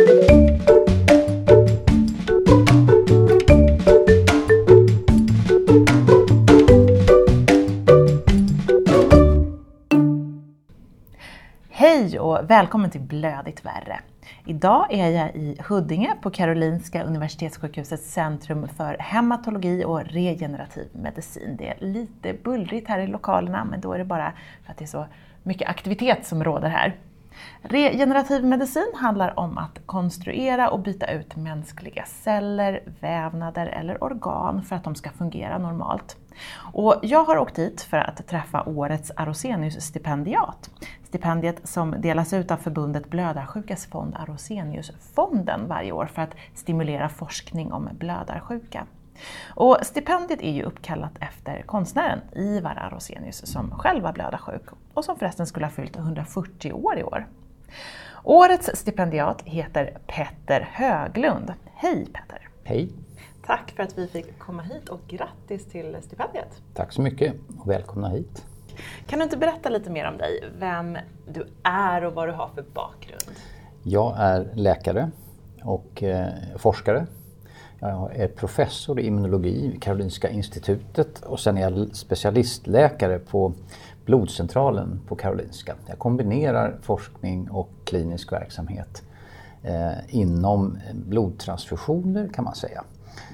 Hej och välkommen till Blödigt värre. Idag är jag i Huddinge på Karolinska Universitetssjukhusets centrum för hematologi och regenerativ medicin. Det är lite bullrigt här i lokalerna men då är det bara för att det är så mycket aktivitet som råder här. Regenerativ medicin handlar om att konstruera och byta ut mänskliga celler, vävnader eller organ för att de ska fungera normalt. Och jag har åkt hit för att träffa årets Arosenius-stipendiat. Stipendiet som delas ut av förbundet Blödarsjukas fond Aroseniusfonden varje år för att stimulera forskning om blödarsjuka. Och stipendiet är ju uppkallat efter konstnären Ivar Arosenius som själv var blödarsjuk och som förresten skulle ha fyllt 140 år i år. Årets stipendiat heter Petter Höglund. Hej Petter! Hej! Tack för att vi fick komma hit och grattis till stipendiet. Tack så mycket och välkomna hit. Kan du inte berätta lite mer om dig, vem du är och vad du har för bakgrund? Jag är läkare och eh, forskare. Jag är professor i immunologi vid Karolinska institutet och sen är jag specialistläkare på blodcentralen på Karolinska. Jag kombinerar forskning och klinisk verksamhet eh, inom blodtransfusioner kan man säga.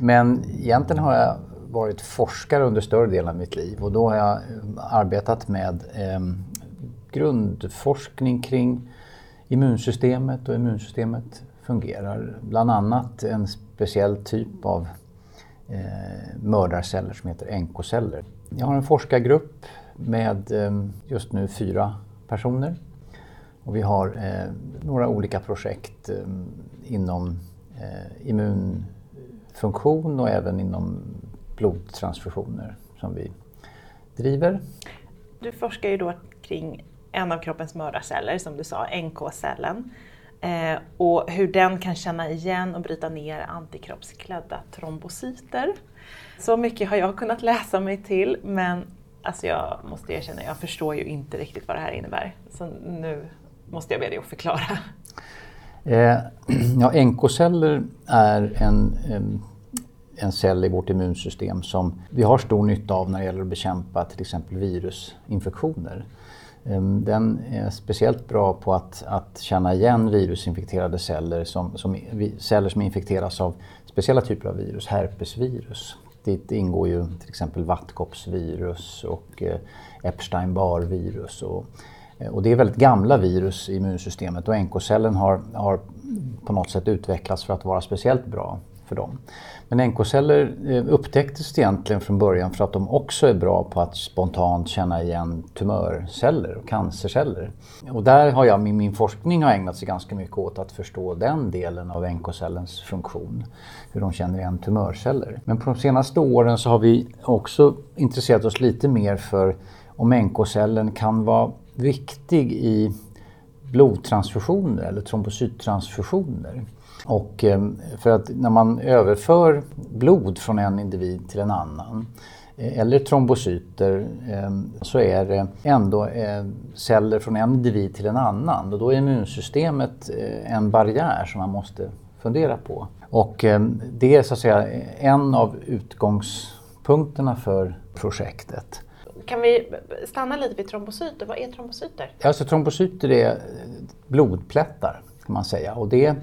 Men egentligen har jag varit forskare under större delen av mitt liv och då har jag eh, arbetat med eh, grundforskning kring immunsystemet och immunsystemet fungerar. Bland annat en speciell typ av eh, mördarceller som heter NK-celler. Jag har en forskargrupp med eh, just nu fyra personer och vi har eh, några olika projekt eh, inom eh, immunfunktion och även inom blodtransfusioner som vi driver. Du forskar ju då kring en av kroppens mördarceller, som du sa, NK-cellen. Eh, och hur den kan känna igen och bryta ner antikroppsklädda trombocyter. Så mycket har jag kunnat läsa mig till, men alltså jag måste erkänna, jag förstår ju inte riktigt vad det här innebär. Så nu måste jag be dig att förklara. Eh, ja, NK-celler är en, en en cell i vårt immunsystem som vi har stor nytta av när det gäller att bekämpa till exempel virusinfektioner. Ehm, den är speciellt bra på att, att känna igen virusinfekterade celler som, som, celler som infekteras av speciella typer av virus, herpesvirus. Dit ingår ju till exempel vattkoppsvirus och eh, Epstein-Barr-virus. Och, eh, och det är väldigt gamla virus i immunsystemet och NK-cellen har, har på något sätt utvecklats för att vara speciellt bra för dem. Men NK-celler eh, upptäcktes egentligen från början för att de också är bra på att spontant känna igen tumörceller och cancerceller. Och där har jag, min forskning har ägnat sig ganska mycket åt att förstå den delen av NK-cellens funktion. Hur de känner igen tumörceller. Men på de senaste åren så har vi också intresserat oss lite mer för om NK-cellen kan vara viktig i blodtransfusioner eller trombocyttransfusioner. Och eh, för att när man överför blod från en individ till en annan eh, eller trombocyter eh, så är det ändå celler från en individ till en annan och då är immunsystemet en barriär som man måste fundera på. Och det är så att säga en av utgångspunkterna för projektet. Kan vi stanna lite vid trombocyter? Vad är trombocyter? Alltså, trombocyter är blodplättar kan man säga och det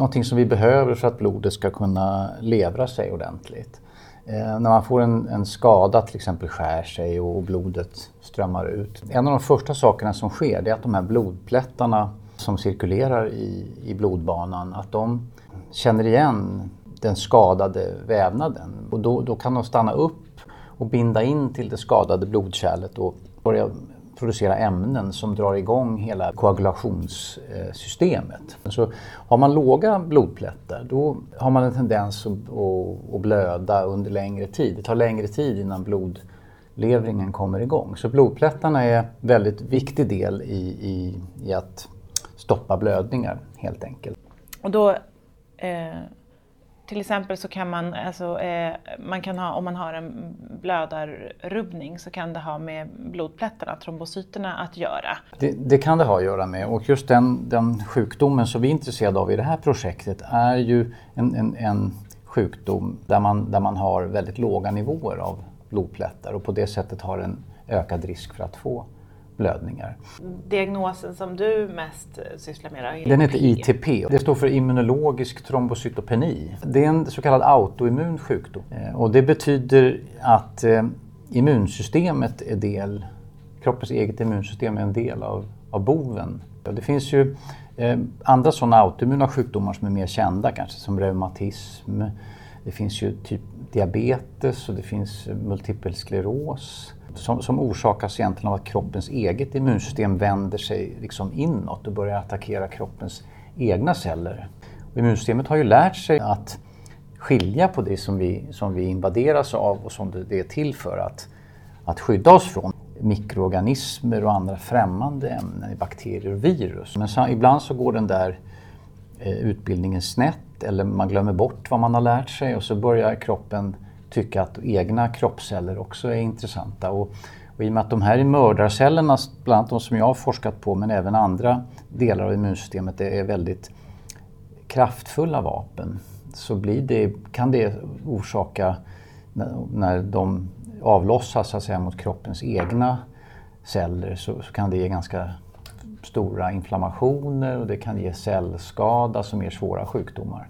någonting som vi behöver för att blodet ska kunna levra sig ordentligt. Eh, när man får en, en, skada, till exempel skär sig och blodet strömmar ut. En av de första sakerna som sker är att de här blodplättarna som cirkulerar i, i blodbanan, att de känner igen den skadade vävnaden. Och då, då kan de stanna upp och binda in till det skadade blodkärlet och börja producera ämnen som drar igång hela koagulationssystemet. Så har man låga blodplättar då har man en tendens att, blöda under längre tid. Det tar längre tid innan blodlevringen kommer igång. Så blodplättarna är en väldigt viktig del i, i, i att stoppa blödningar helt enkelt. Och då eh, till exempel så kan man, alltså, eh, man kan ha, om man har en blödarrubbning så kan det ha med blodplättarna, trombocyterna, att göra. Det, det, kan det ha att göra med och just den, den sjukdomen som vi är intresserade av i det här projektet är ju en, en, en sjukdom där man, där man har väldigt låga nivåer av blodplättar och på det sättet har en ökad risk för att få blödningar. Diagnosen som du mest sysslar med? Den heter ITP. Det står för immunologisk trombocytopeni. Det är en så kallad autoimmun sjukdom eh, och det betyder att eh, immunsystemet är del, kroppens eget immunsystem är en del av, av boven. Det finns ju eh, andra sådana autoimmuna sjukdomar som är mer kända kanske som reumatism. Det finns ju typ diabetes och det finns multipel skleros som, som orsakas egentligen av att kroppens eget immunsystem vänder sig liksom inåt och börjar attackera kroppens egna celler. Och immunsystemet har ju lärt sig att skilja på det som vi, som vi invaderas av och som det är till för att, att skydda oss från. Mikroorganismer och andra främmande ämnen, bakterier och virus. Men så, ibland så går den där eh, utbildningen snett eller man glömmer bort vad man har lärt sig och så börjar kroppen tycka att egna kroppsceller också är intressanta. Och, och I och med att de här mördarcellerna, bland annat de som jag har forskat på men även andra delar av immunsystemet är väldigt kraftfulla vapen så blir det, kan det orsaka, när de avlossas så att säga, mot kroppens egna celler så, så kan det ge ganska stora inflammationer och det kan ge cellskada som ger svåra sjukdomar.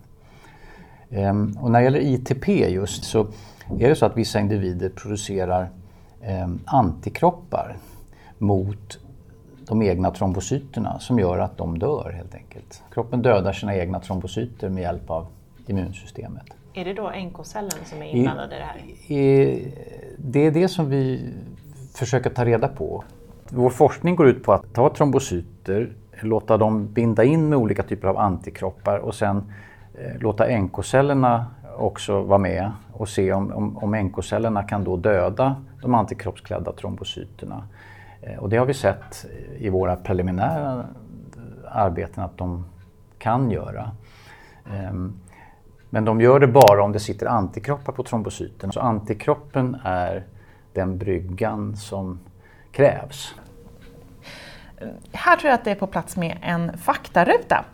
Ehm, och när det gäller ITP just så är det så att vissa individer producerar ehm, antikroppar mot de egna trombocyterna som gör att de dör helt enkelt. Kroppen dödar sina egna trombocyter med hjälp av immunsystemet. Är det då NK-cellen som är inblandad i det här? I, det är det som vi försöker ta reda på. Vår forskning går ut på att ta trombocyter, låta dem binda in med olika typer av antikroppar och sen Eh, låta NK-cellerna också vara med och se om, om, om NK-cellerna kan då döda de antikroppsklädda trombocyterna. Eh, och det har vi sett i våra preliminära eh, arbeten att de kan göra. Ehm, men de gör det bara om det sitter antikroppar på trombocyten. Så antikroppen är den bryggan som krävs. Här tror jag att det är på plats med en faktaruta.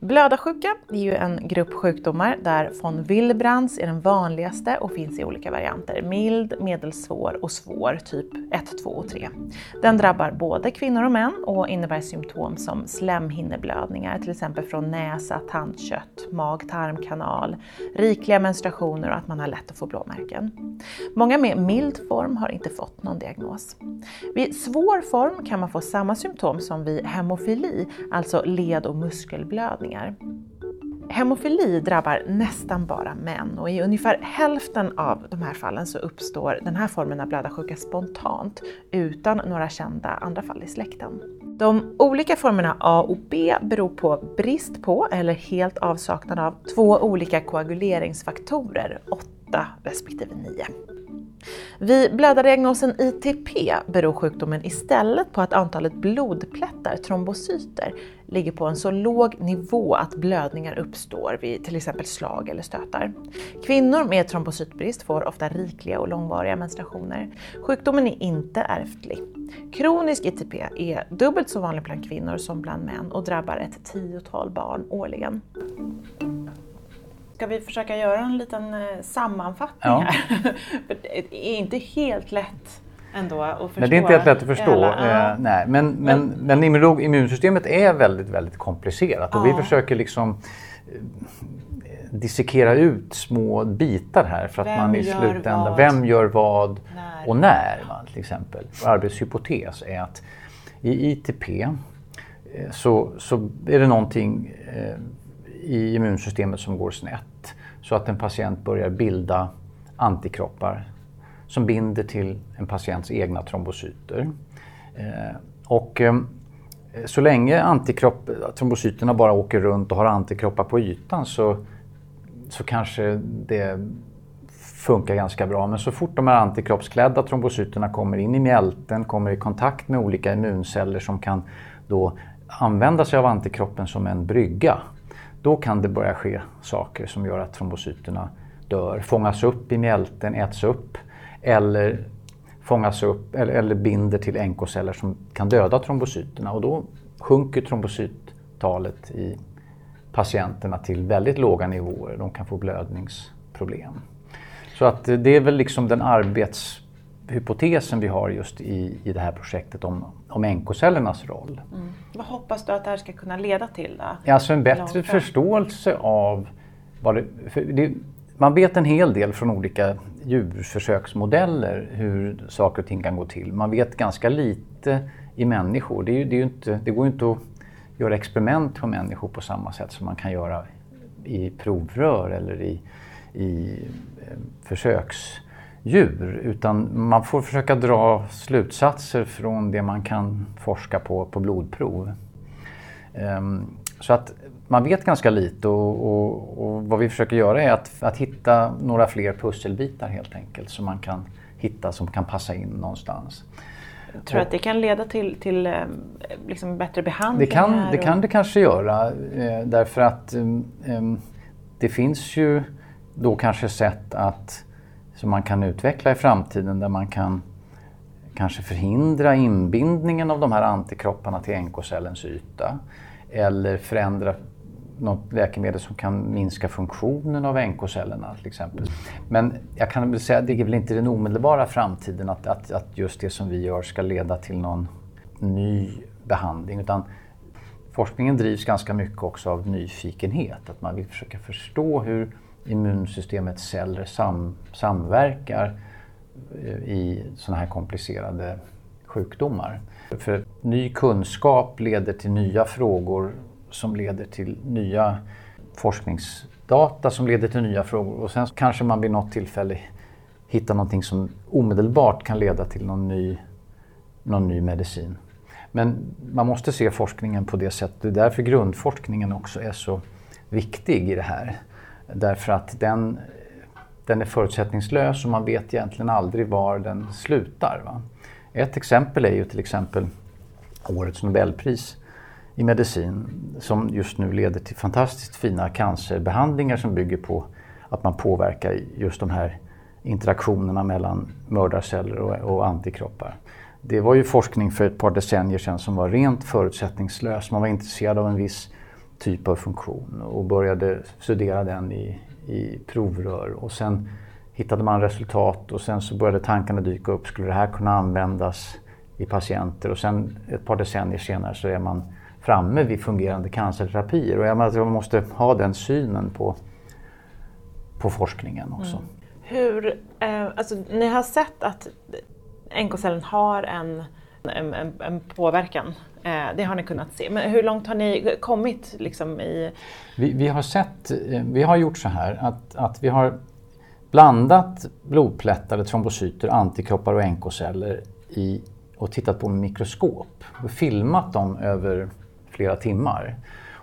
Blödarsjuka är ju en grupp sjukdomar där von Willebrandts är den vanligaste och finns i olika varianter. Mild, medelsvår och svår, typ 1, 2 och 3. Den drabbar både kvinnor och män och innebär symptom som slemhinneblödningar, till exempel från näsa, tandkött, mag-tarmkanal, rikliga menstruationer och att man har lätt att få blåmärken. Många med mild form har inte fått någon diagnos. Vid svår form kan man få samma symptom som vid hemofili, alltså led och muskelblödning förgiftningar. Hemofili drabbar nästan bara män och i ungefär hälften av de här fallen så uppstår den här formen av blödarsjuka spontant utan några kända andra fall i släkten. De olika formerna A och B beror på brist på eller helt avsaknad av två olika koaguleringsfaktorer, 8 respektive 9. Vid blödardiagnosen ITP beror sjukdomen istället på att antalet blodplättar, trombocyter, ligger på en så låg nivå att blödningar uppstår vid till exempel slag eller stötar. Kvinnor med trombocytbrist får ofta rikliga och långvariga menstruationer. Sjukdomen är inte ärftlig. Kronisk ITP är dubbelt så vanlig bland kvinnor som bland män och drabbar ett tiotal barn årligen. Ska vi försöka göra en liten eh, sammanfattning ja. här? det är inte helt lätt ändå att förstå. Nej, det är inte helt lätt att förstå. Hela, eh, nej. Men, men, men immunsystemet är väldigt, väldigt komplicerat och ja. vi försöker liksom eh, dissekera ut små bitar här för att vem man i slutändan, vem gör vad när. och när va, till exempel. Vår arbetshypotes är att i ITP så, så är det någonting eh, i immunsystemet som går snett så att en patient börjar bilda antikroppar som binder till en patients egna trombocyter. Eh, och eh, så länge antikropp, trombocyterna bara åker runt och har antikroppar på ytan så, så kanske det funkar ganska bra. Men så fort de här antikroppsklädda trombocyterna kommer in i mjälten, kommer i kontakt med olika immunceller som kan då använda sig av antikroppen som en brygga då kan det börja ske saker som gör att trombocyterna dör, fångas upp i mjälten, äts upp eller fångas upp eller, eller binder till NK-celler som kan döda trombocyterna och då sjunker trombocyttalet i patienterna till väldigt låga nivåer. De kan få blödningsproblem. Så att det är väl liksom den arbetshypotesen vi har just i, i det här projektet om, om NK-cellernas roll. Mm. Vad hoppas du att det här ska kunna leda till? Då? Alltså en bättre förståelse av vad det, det, man vet en hel del från olika djurförsöksmodeller hur saker och ting kan gå till. Man vet ganska lite i människor. Det, är ju, det, är inte, det går ju inte att göra experiment på människor på samma sätt som man kan göra i provrör eller i, i eh, försöksdjur. Utan man får försöka dra slutsatser från det man kan forska på på blodprov. Um, så att man vet ganska lite och, och, och, vad vi försöker göra är att, att hitta några fler pusselbitar helt enkelt som man kan hitta som kan passa in någonstans. Tror du att det kan leda till, till eh, liksom bättre behandling? Det kan, det kan det kanske göra eh, därför att um, det finns ju då kanske sätt att som man kan utveckla i framtiden där man kan kanske förhindra inbindningen av de här antikropparna till NK-cellens yta eller förändra något läkemedel som kan minska funktionen av NK-cellerna till exempel. Men jag kan väl säga att det är väl inte den omedelbara framtiden att, att, att just det som vi gör ska leda till någon ny behandling utan forskningen drivs ganska mycket också av nyfikenhet. Att man vill försöka förstå hur immunsystemets celler sam, samverkar eh, i sådana här komplicerade sjukdomar. För ny kunskap leder till nya frågor som leder till nya forskningsdata som leder till nya frågor och sen kanske man vid något tillfälle hittar någonting som omedelbart kan leda till någon ny, någon ny medicin. Men man måste se forskningen på det sättet. Det är därför grundforskningen också är så viktig i det här. Därför att den, den är förutsättningslös och man vet egentligen aldrig var den slutar. Va? Ett exempel är ju till exempel årets Nobelpris i medicin som just nu leder till fantastiskt fina cancerbehandlingar som bygger på att man påverkar just de här interaktionerna mellan mördarceller och, och antikroppar. Det var ju forskning för ett par decennier sedan som var rent förutsättningslös. Man var intresserad av en viss typ av funktion och började studera den i, i provrör. Och sen hittade man resultat och sen så började tankarna dyka upp. Skulle det här kunna användas i patienter? Och sen ett par decennier senare så är man framme vid fungerande cancerterapier. Och jag menar att man måste ha den synen på, på forskningen också. Mm. Hur, eh, alltså, ni har sett att NK-cellen har en, en, en påverkan. Eh, det har ni kunnat se. Men hur långt har ni kommit? Liksom, i... vi, vi har sett, eh, vi har gjort så här att, att vi har blandat blodplättade trombocyter, antikroppar och NK-celler i, och tittat på mikroskop och filmat dem över flera timmar.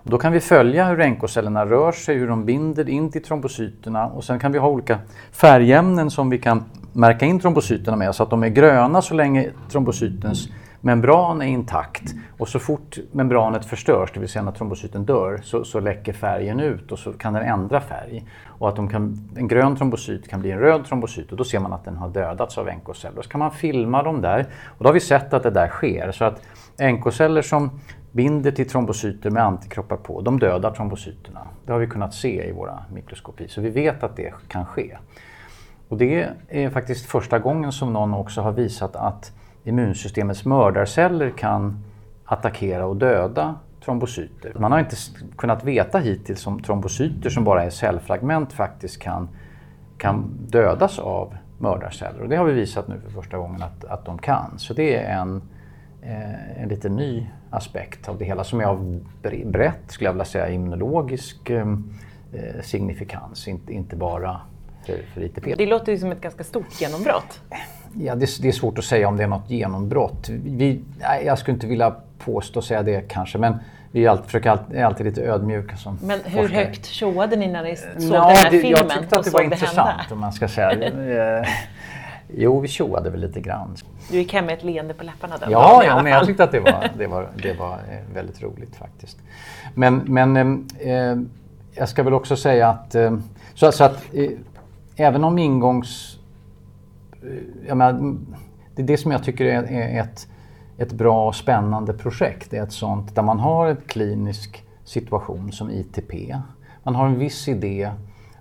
Och då kan vi följa hur NK-cellerna rör sig, hur de binder in till trombocyterna och sen kan vi ha olika färgämnen som vi kan märka in trombocyterna med så att de är gröna så länge trombocytens membran är intakt och så fort membranet förstörs, det vill säga när trombocyten dör, så, så läcker färgen ut och så kan den ändra färg. Och att kan, en grön trombocyt kan bli en röd trombocyt och då ser man att den har dödats av NK-celler. Så kan man filma dem där och då har vi sett att det där sker. Så att NK-celler som binder till trombocyter med antikroppar på, de dödar trombocyterna. Det har vi kunnat se i våra mikroskopi, så vi vet att det kan ske. Och det är faktiskt första gången som någon också har visat att immunsystemets mördarceller kan attackera och döda trombocyter. Man har inte kunnat veta hittills om trombocyter som bara är cellfragment faktiskt kan, kan dödas av mördarceller. Och det har vi visat nu för första gången att, att de kan. Så det är en, eh, en lite ny aspekt av det hela som är av brett, skulle jag vilja säga, immunologisk eh, eh signifikans, inte, inte bara för, för ITP. Det låter ju som ett ganska stort genombrott. Ja, det, det, är svårt att säga om det är något genombrott. Vi, jag skulle inte vilja påstå säga det kanske, men vi alltid, försöker alltid, är alltid lite ödmjuka som Men hur forskare. högt tjoade ni när ni såg ja, den här det, filmen? Jag tyckte att det var intressant om man ska säga. Eh, jo, vi tjoade väl lite grann. Du gick hem med ett leende på läpparna då? Ja, ja men jag tyckte att det var, det var, det var eh, väldigt roligt faktiskt. Men, men eh, jag ska väl också säga att, eh, så, så att även om ingångs... Eh, jag menar, det är det som jag tycker är, ett, ett bra och spännande projekt. Det är ett sånt där man har en klinisk situation som ITP. Man har en viss idé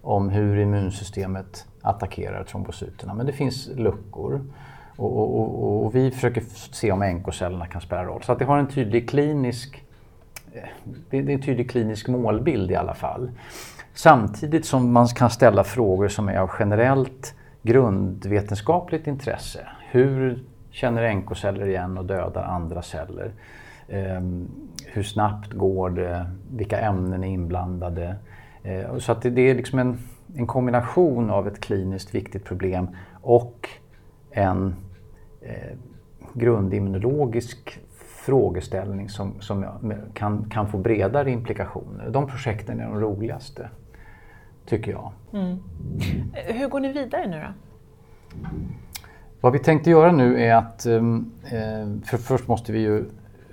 om hur immunsystemet attackerar trombocyterna men det finns luckor. Och, och, och, och vi försöker se om NK-cellerna kan spela roll. Så att det har en tydlig klinisk eh, det är en tydlig klinisk målbild i alla fall. Samtidigt som man kan ställa frågor som är av generellt grundvetenskapligt intresse. Hur känner NK-celler igen och dödar andra celler? Ehm, hur snabbt går det? Vilka ämnen är inblandade? Eh, så att det, det är liksom en, en, kombination av ett kliniskt viktigt problem och en eh, grundimmunologisk frågeställning som, som kan, kan få bredare implikationer. De projekten är de roligaste, tycker jag. Mm. Hur går ni vidare nu då? Vad vi tänkte göra nu är att, ehm, eh, för först måste vi ju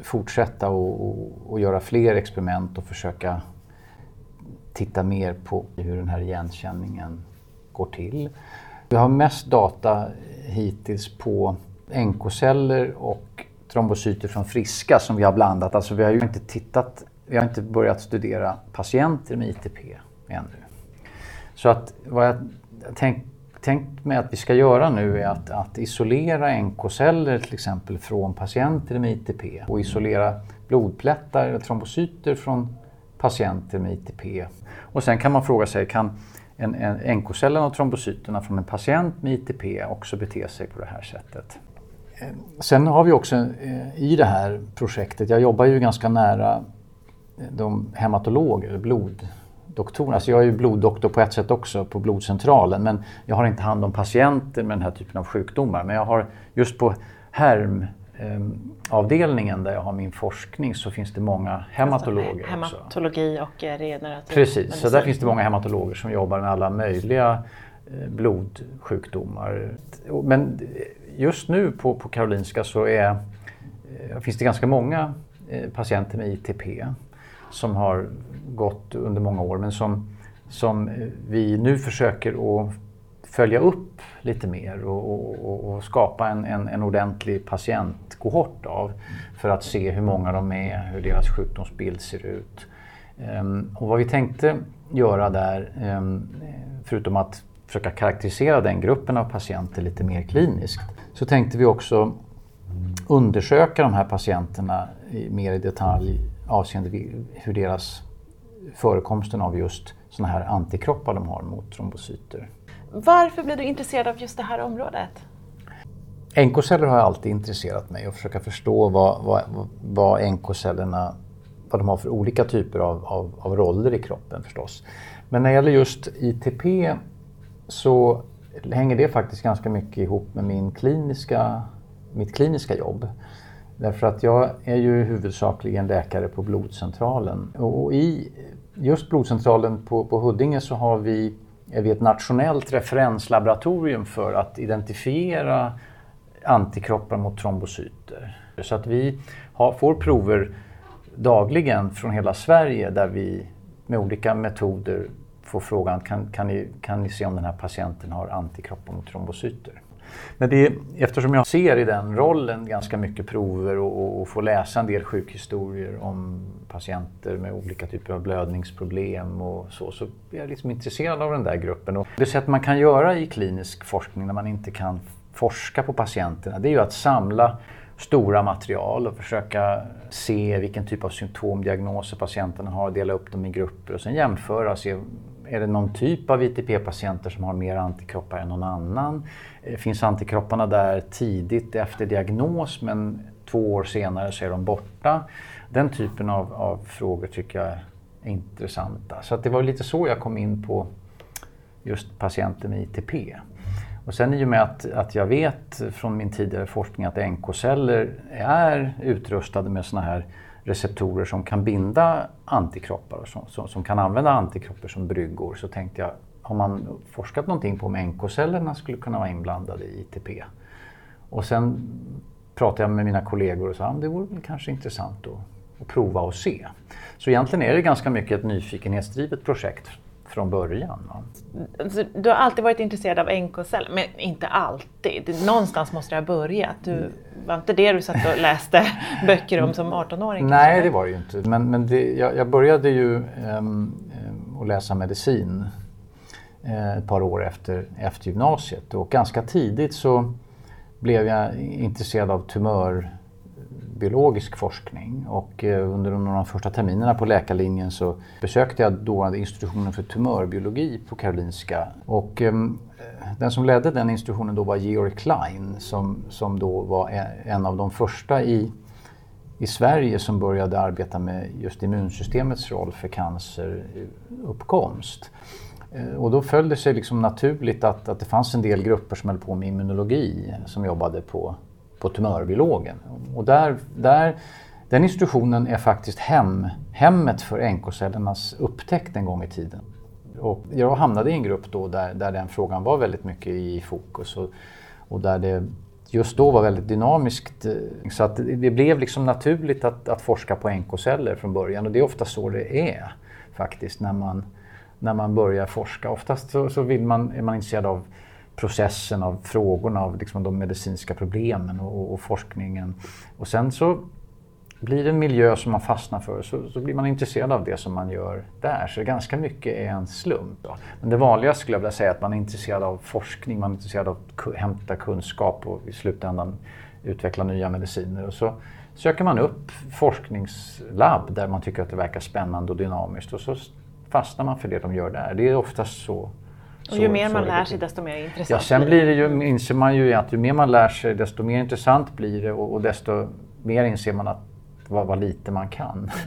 fortsätta och, och, och, göra fler experiment och försöka titta mer på hur den här igenkänningen går till. Vi har mest data hittills på NK-celler och trombocyter från friska som vi har blandat. Alltså vi har ju inte tittat, vi har inte börjat studera patienter med ITP ännu. Så att vad jag tänk, tänkt mig att vi ska göra nu är att, att isolera NK-celler till exempel från patienter med ITP och isolera blodplättar eller trombocyter från patienter med ITP. Och sen kan man fråga sig, kan en, en NK-cellerna och trombocyterna från en patient med ITP också bete sig på det här sättet? Sen har vi också eh, i det här projektet, jag jobbar ju ganska nära de hematologer, bloddoktorerna. Alltså jag är ju bloddoktor på ett sätt också på blodcentralen men jag har inte hand om patienter med den här typen av sjukdomar. Men jag har just på HERM avdelningen där jag har min forskning så finns det många hematologer Hematologi och regenerativ Precis, medicin. så där finns det många hematologer som jobbar med alla möjliga blodsjukdomar. Men just nu på, på Karolinska så är, eh, finns det ganska många eh, patienter med ITP som har gått under många år men som, som vi nu försöker att följa upp lite mer och, och, och skapa en, en, en, ordentlig patientkohort av för att se hur många de är, hur deras sjukdomsbild ser ut. Um, och vad vi tänkte göra där, um, förutom att försöka karaktärisera den gruppen av patienter lite mer kliniskt, så tänkte vi också undersöka de här patienterna mer i detalj avseende hur deras förekomsten av just sådana här antikroppar de har mot trombocyter. Varför blev du intresserad av just det här området? NK-celler har alltid intresserat mig och försöka förstå vad, vad, vad NK-cellerna vad de har för olika typer av, av, av, roller i kroppen förstås. Men när det gäller just ITP så hänger det faktiskt ganska mycket ihop med min kliniska, mitt kliniska jobb. Därför att jag är ju huvudsakligen läkare på blodcentralen. Och i just blodcentralen på, på Huddinge så har vi, är vi ett nationellt referenslaboratorium för att identifiera antikroppar mot trombocyter. Så att vi har, får prover dagligen från hela Sverige där vi med olika metoder får frågan kan, kan, ni, kan ni se om den här patienten har antikroppar mot trombocyter? Men det, eftersom jag ser i den rollen ganska mycket prover och, och, och får läsa en del sjukhistorier om patienter med olika typer av blödningsproblem och så, så är jag liksom intresserad av den där gruppen. Och det sätt man kan göra i klinisk forskning när man inte kan forska på patienterna, det är ju att samla stora material och försöka se vilken typ av symptomdiagnoser patienterna har, dela upp dem i grupper och sen jämföra och se är det någon typ av ITP-patienter som har mer antikroppar än någon annan? Eh, finns antikropparna där tidigt efter diagnos men två år senare så är de borta? Den typen av, av frågor tycker jag är intressanta. Så det var lite så jag kom in på just patienter med ITP. Och sen i och med att, att jag vet från min tidigare forskning att NK-celler är utrustade med såna här receptorer som kan binda antikroppar och som, som, som, kan använda antikroppar som bryggor så tänkte jag, har man forskat någonting på om NK-cellerna skulle kunna vara inblandade i ITP? Och sen pratade jag med mina kollegor och sa att det vore kanske intressant att att prova och se. Så egentligen är det ganska mycket ett nyfikenhetsdrivet projekt från början. Alltså, du har alltid varit intresserad av NK-celler, men inte alltid. Någonstans måste det ha börjat. Du, var inte det du satt och läste böcker om som 18-åring? Nej, det var det ju inte. Men, men det, jag, jag, började ju um, att läsa medicin uh, ett par år efter, efter gymnasiet och ganska tidigt så blev jag intresserad av tumör biologisk forskning och eh, under de första terminerna på läkarlinjen så besökte jag dåvarande institutionen för tumörbiologi på Karolinska och ehm, den som ledde den institutionen då var Georg Klein som, som då var e-, en av de första i, i Sverige som började arbeta med just immunsystemets roll för canceruppkomst. Eh, eh, och då föll det sig liksom naturligt att, att det fanns en del grupper som höll på med immunologi som jobbade på på tumörbiologen. Och där, där, den institutionen är faktiskt hem, hemmet för NK-cellernas upptäckt en gång i tiden. Och jag hamnade i en grupp då där, där den frågan var väldigt mycket i fokus och, och där det just då var väldigt dynamiskt. Så att det blev liksom naturligt att, att forska på NK-celler från början och det är ofta så det är faktiskt när man, när man börjar forska. Oftast så, så vill man, är man intresserad av processen av frågorna, av liksom de medicinska problemen och, och, forskningen. Och sen så blir det en miljö som man fastnar för så, så blir man intresserad av det som man gör där. Så ganska mycket är en slump. Då. Men det vanligaste skulle jag vilja säga är att man är intresserad av forskning, man är intresserad av att hämta kunskap och i slutändan utveckla nya mediciner. Och så söker man upp forskningslabb där man tycker att det verkar spännande och dynamiskt och så fastnar man för det de gör där. Det är oftast så och ju mer man lär sig desto mer intressant Ja, sen blir det ju, inser man ju att ju mer man lär sig desto mer intressant blir det och, och desto mer inser man att vad, vad lite man kan.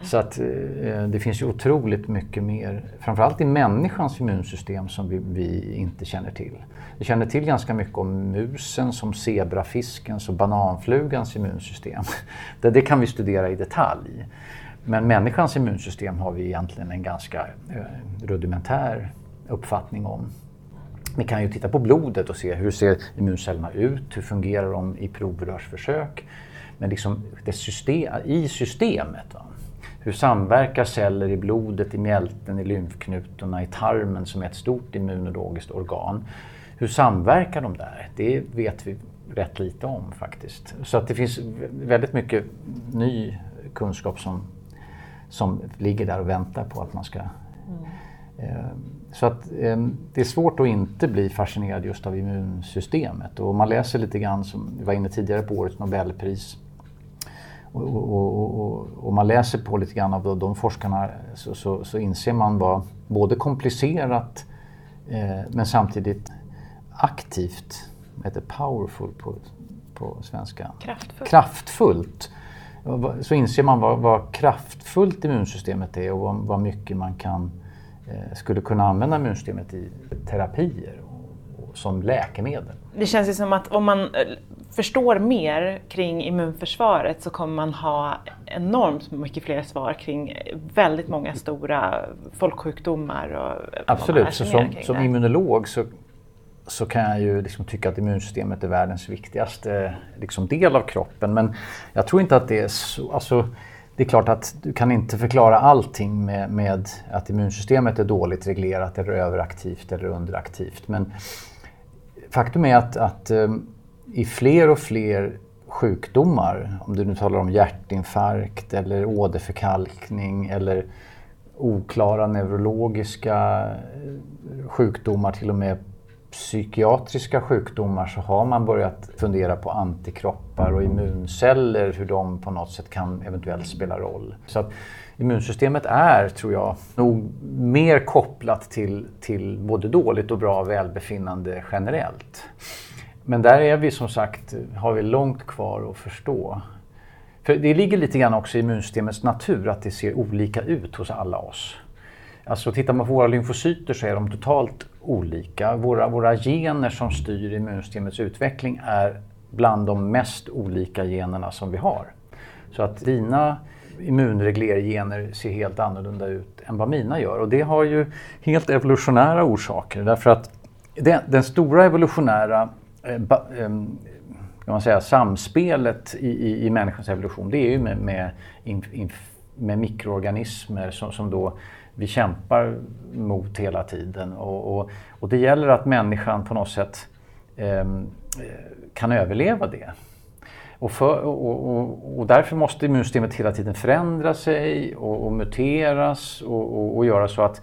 Så att eh, det finns ju otroligt mycket mer, framförallt i människans immunsystem som vi, vi, inte känner till. Vi känner till ganska mycket om musens, som zebrafiskens och bananflugans immunsystem. Det, det kan vi studera i detalj. Men människans immunsystem har vi egentligen en ganska eh, rudimentär uppfattning om. Vi kan ju titta på blodet och se hur ser immuncellerna ut, hur fungerar de i provrörsförsök. Men liksom det system, i systemet. Va? Hur samverkar celler i blodet, i mjälten, i lymfknutorna, i tarmen som är ett stort immunologiskt organ. Hur samverkar de där? Det vet vi rätt lite om faktiskt. Så att det finns väldigt mycket ny kunskap som, som ligger där och väntar på att man ska mm. eh, så att eh, det är svårt att inte bli fascinerad just av immunsystemet. Och man läser lite grann, som vi var inne tidigare på årets Nobelpris, och, och, och, och man läser på lite grann av de forskarna så, så, så inser man vad både komplicerat eh, men samtidigt aktivt, heter powerful på, på svenska? Kraftfullt. Kraftfullt. Så inser man vad, vad kraftfullt immunsystemet är och vad, vad mycket man kan skulle kunna använda immunsystemet i terapier och som läkemedel. Det känns ju som att om man eh, förstår mer kring immunförsvaret så kommer man ha enormt mycket fler svar kring väldigt många stora folksjukdomar. Och Absolut, så som, som immunolog så, så kan jag ju liksom tycka att immunsystemet är världens viktigaste liksom del av kroppen. Men jag tror inte att det är så... Alltså, det är klart att du kan inte förklara allting med, med att immunsystemet är dåligt reglerat eller överaktivt eller underaktivt. Men faktum är att, att eh, i fler och fler sjukdomar, om du nu talar om hjärtinfarkt eller åderförkalkning eller oklara neurologiska eh, sjukdomar, till och med psykiatriska sjukdomar så har man börjat fundera på antikroppar och immunceller, hur de på något sätt kan eventuellt spela roll. Så att immunsystemet är, tror jag, nog mer kopplat till, till både dåligt och bra välbefinnande generellt. Men där är vi som sagt, har vi långt kvar att förstå. För det ligger lite grann också i immunsystemets natur att det ser olika ut hos alla oss. Alltså tittar man på våra lymfocyter så är de totalt olika. Våra, våra gener som styr immunsystemets utveckling är bland de mest olika generna som vi har. Så att dina immunreglergener ser helt annorlunda ut än vad mina gör. Och det har ju helt evolutionära orsaker. Därför att den, den stora evolutionära eh, ba, eh, kan man säga, samspelet i, i, i människans evolution det är ju med, med, med mikroorganismer som, som då vi kämpar mot hela tiden. Och, och, och det gäller att människan på något sätt eh, kan överleva det. Och, för, och, och, därför måste immunsystemet hela tiden förändra sig och, muteras och, göra så att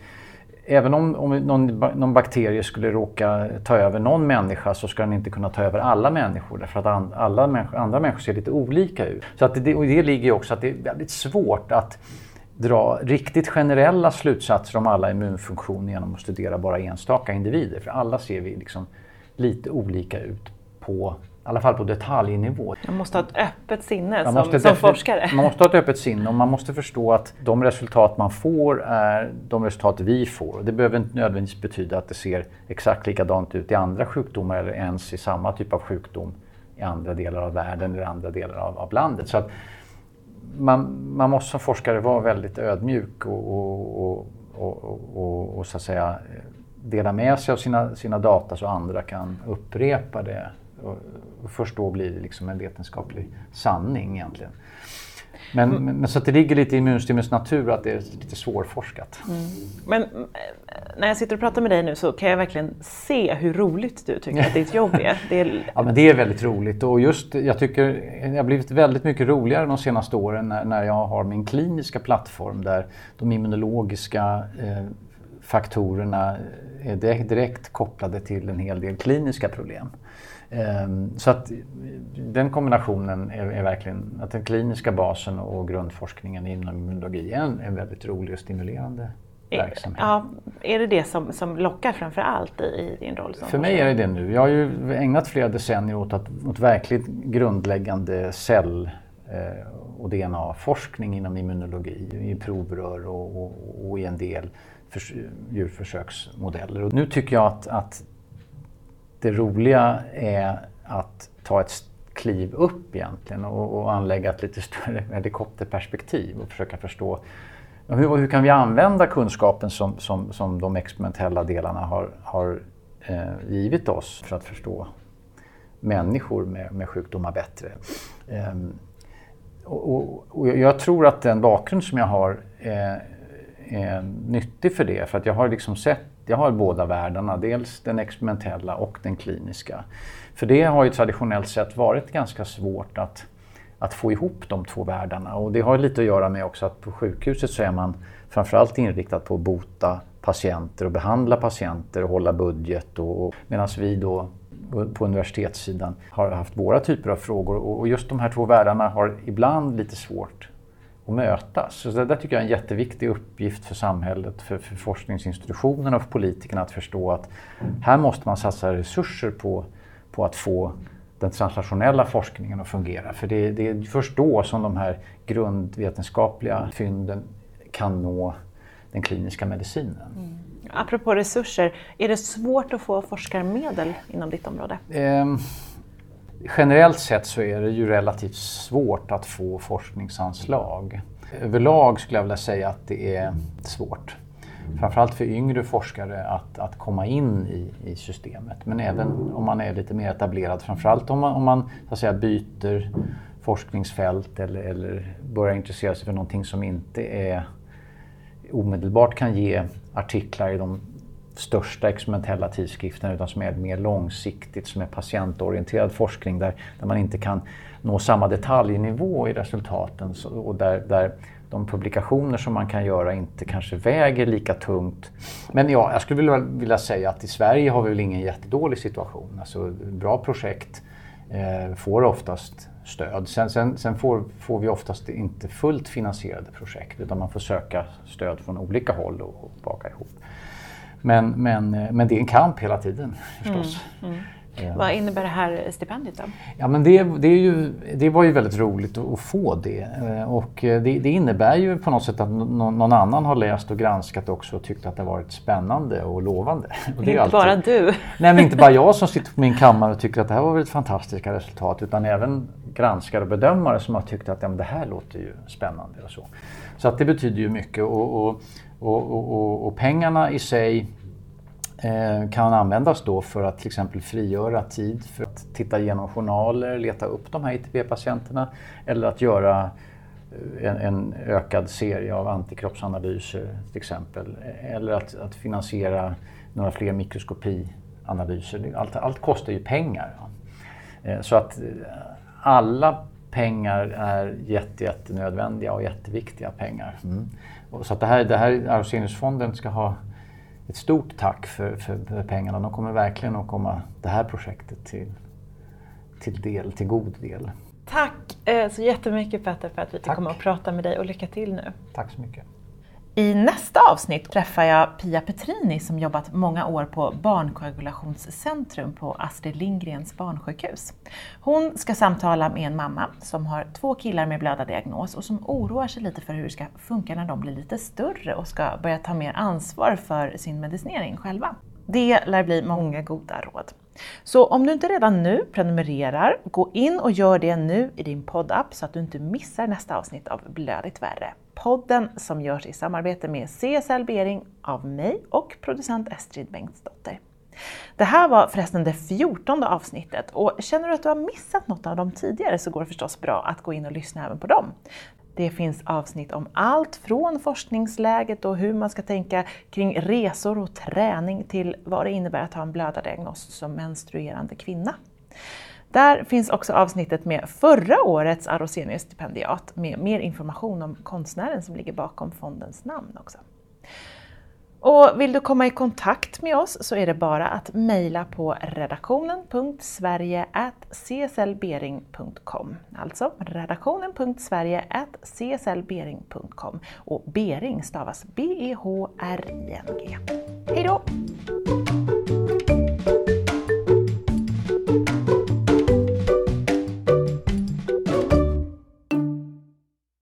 även om, om någon, någon, bakterie skulle råka ta över någon människa så ska den inte kunna ta över alla människor därför att an, alla människor, andra människor ser lite olika ut. Så att det, och det ligger ju också att det är väldigt svårt att dra riktigt generella slutsatser om alla immunfunktioner genom att studera bara enstaka individer. För alla ser vi liksom lite olika ut på i alla fall på detaljnivå. Man måste ha ett öppet sinne som, måste som forskare. Man måste ha ett öppet sinne och man måste förstå att de resultat man får är de resultat vi får. Det behöver inte nödvändigtvis betyda att det ser exakt likadant ut i andra sjukdomar eller ens i samma typ av sjukdom i andra delar av världen eller andra delar av, av landet. Så att man, man måste som forskare vara väldigt ödmjuk och, och, och, och, så att säga dela med sig av sina, sina data så andra kan upprepa det. Och, först då blir det liksom en vetenskaplig sanning egentligen. Men, mm. men, så att det ligger lite i immunsystemets natur att det är lite svårforskat. Mm. Men eh, när jag sitter och pratar med dig nu så kan jag verkligen se hur roligt du tycker att ditt jobb är. Det är... Ja men det är väldigt roligt och just jag tycker det har blivit väldigt mycket roligare de senaste åren när, när jag har min kliniska plattform där de immunologiska eh, faktorerna är direkt, direkt kopplade till en hel del kliniska problem. Ehm, så att den kombinationen är, är, verkligen att den kliniska basen och grundforskningen inom immunologi är en, en väldigt rolig och stimulerande verksamhet. Ja, är det det som, som lockar framför allt i, i din roll? Som För mig är det det nu. Jag har ju ägnat flera decennier åt, att, åt verkligt grundläggande cell eh, och DNA-forskning inom immunologi i provrör och, och, och i en del för, djurförsöksmodeller. Och nu tycker jag att, att det roliga är att ta ett kliv upp egentligen och, och anlägga ett lite större helikopterperspektiv och försöka förstå hur, hur kan vi använda kunskapen som, som, som de experimentella delarna har, har eh, givit oss för att förstå människor med, med sjukdomar bättre. Eh, och, och, och, jag tror att den bakgrund som jag har är, är nyttig för det, för att jag har liksom sett jag har båda världarna, dels den experimentella och den kliniska. För det har ju traditionellt sett varit ganska svårt att, att få ihop de två världarna och det har lite att göra med också att på sjukhuset så är man framförallt inriktad på att bota patienter och behandla patienter och hålla budget och, och medan vi då på universitetssidan har haft våra typer av frågor och just de här två världarna har ibland lite svårt att mötas. Så det där tycker jag är en jätteviktig uppgift för samhället, för, för forskningsinstitutionerna och för politikerna att förstå att här måste man satsa resurser på, på att få den translationella forskningen att fungera. För det, det, är först då som de här grundvetenskapliga fynden kan nå den kliniska medicinen. Mm. Apropå resurser, är det svårt att få forskarmedel inom ditt område? Eh, generellt sett så är det ju relativt svårt att få forskningsanslag. Överlag skulle jag vilja säga att det är svårt. Framförallt för yngre forskare att, att komma in i, i systemet. Men även om man är lite mer etablerad. Framförallt om man, om man så att säga, byter forskningsfält eller, eller börjar intressera sig för någonting som inte är omedelbart kan ge artiklar i de största experimentella tidskriften utan som är mer långsiktigt, som är patientorienterad forskning där, där man inte kan nå samma detaljnivå i resultaten och där, där de publikationer som man kan göra inte kanske väger lika tungt. Men ja, jag skulle vilja, vilja säga att i Sverige har vi väl ingen jättedålig situation. Alltså bra projekt eh, får oftast stöd. Sen, sen, sen får, får, vi oftast inte fullt finansierade projekt utan man får söka stöd från olika håll och, och baka ihop. Men, men, eh, men det är en kamp hela tiden förstås. Mm, mm. Ja. Vad innebär det här stipendiet då? Ja, men det, det, är ju, det var ju väldigt roligt att, få det. Eh, och eh, det, det, innebär ju på något sätt att någon, annan har läst och granskat också och tyckt att det varit spännande och lovande. Och det är inte alltid, bara du? Nej, men inte bara jag som sitter på min kammare och tycker att det här var ett fantastiska resultat utan även granskare och bedömare som har tyckt att ja, det här låter ju spännande och så. Så att det betyder ju mycket och, och, och, och pengarna i sig eh, kan användas då för att till exempel frigöra tid för att titta igenom journaler, leta upp de här ITP-patienterna eller att göra eh, en, en, ökad serie av antikroppsanalyser till exempel. Eller att, att finansiera några fler mikroskopianalyser. Allt, allt kostar ju pengar. Eh, så att alla pengar är jätte, jättenödvändiga och jätteviktiga pengar. Mm. Så att det här, det här Arvseniusfonden ska ha ett stort tack för, för, för, pengarna. De kommer verkligen att komma det här projektet till, till del, till god del. Tack eh, så jättemycket Petter för att vi fick komma och prata med dig och lycka till nu. Tack så mycket. I nästa avsnitt träffar jag Pia Petrini som jobbat många år på Barnkoagulationscentrum på Astrid Lindgrens barnsjukhus. Hon ska samtala med en mamma som har två killar med blödardiagnos och som oroar sig lite för hur det ska funka när de blir lite större och ska börja ta mer ansvar för sin medicinering själva. Det lär bli många goda råd. Så om du inte redan nu prenumererar, gå in och gör det nu i din poddapp så att du inte missar nästa avsnitt av Blödigt värre. Podden som görs i samarbete med CSL Bering av mig och producent Estrid Bengtsdotter. Det här var förresten det fjortonde avsnittet och känner du att du har missat något av dem tidigare så går det förstås bra att gå in och lyssna även på dem. Det finns avsnitt om allt från forskningsläget och hur man ska tänka kring resor och träning till vad det innebär att ha en blödardiagnos som menstruerande kvinna. Där finns också avsnittet med förra årets Arosenius-stipendiat med mer information om konstnären som ligger bakom fondens namn också. Och vill du komma i kontakt med oss så är det bara att mejla på redaktionen.sverige.cslbering.com Alltså redaktionen.sverige.cslbering.com och Bering stavas B-E-H-R-I-N-G. Hej då!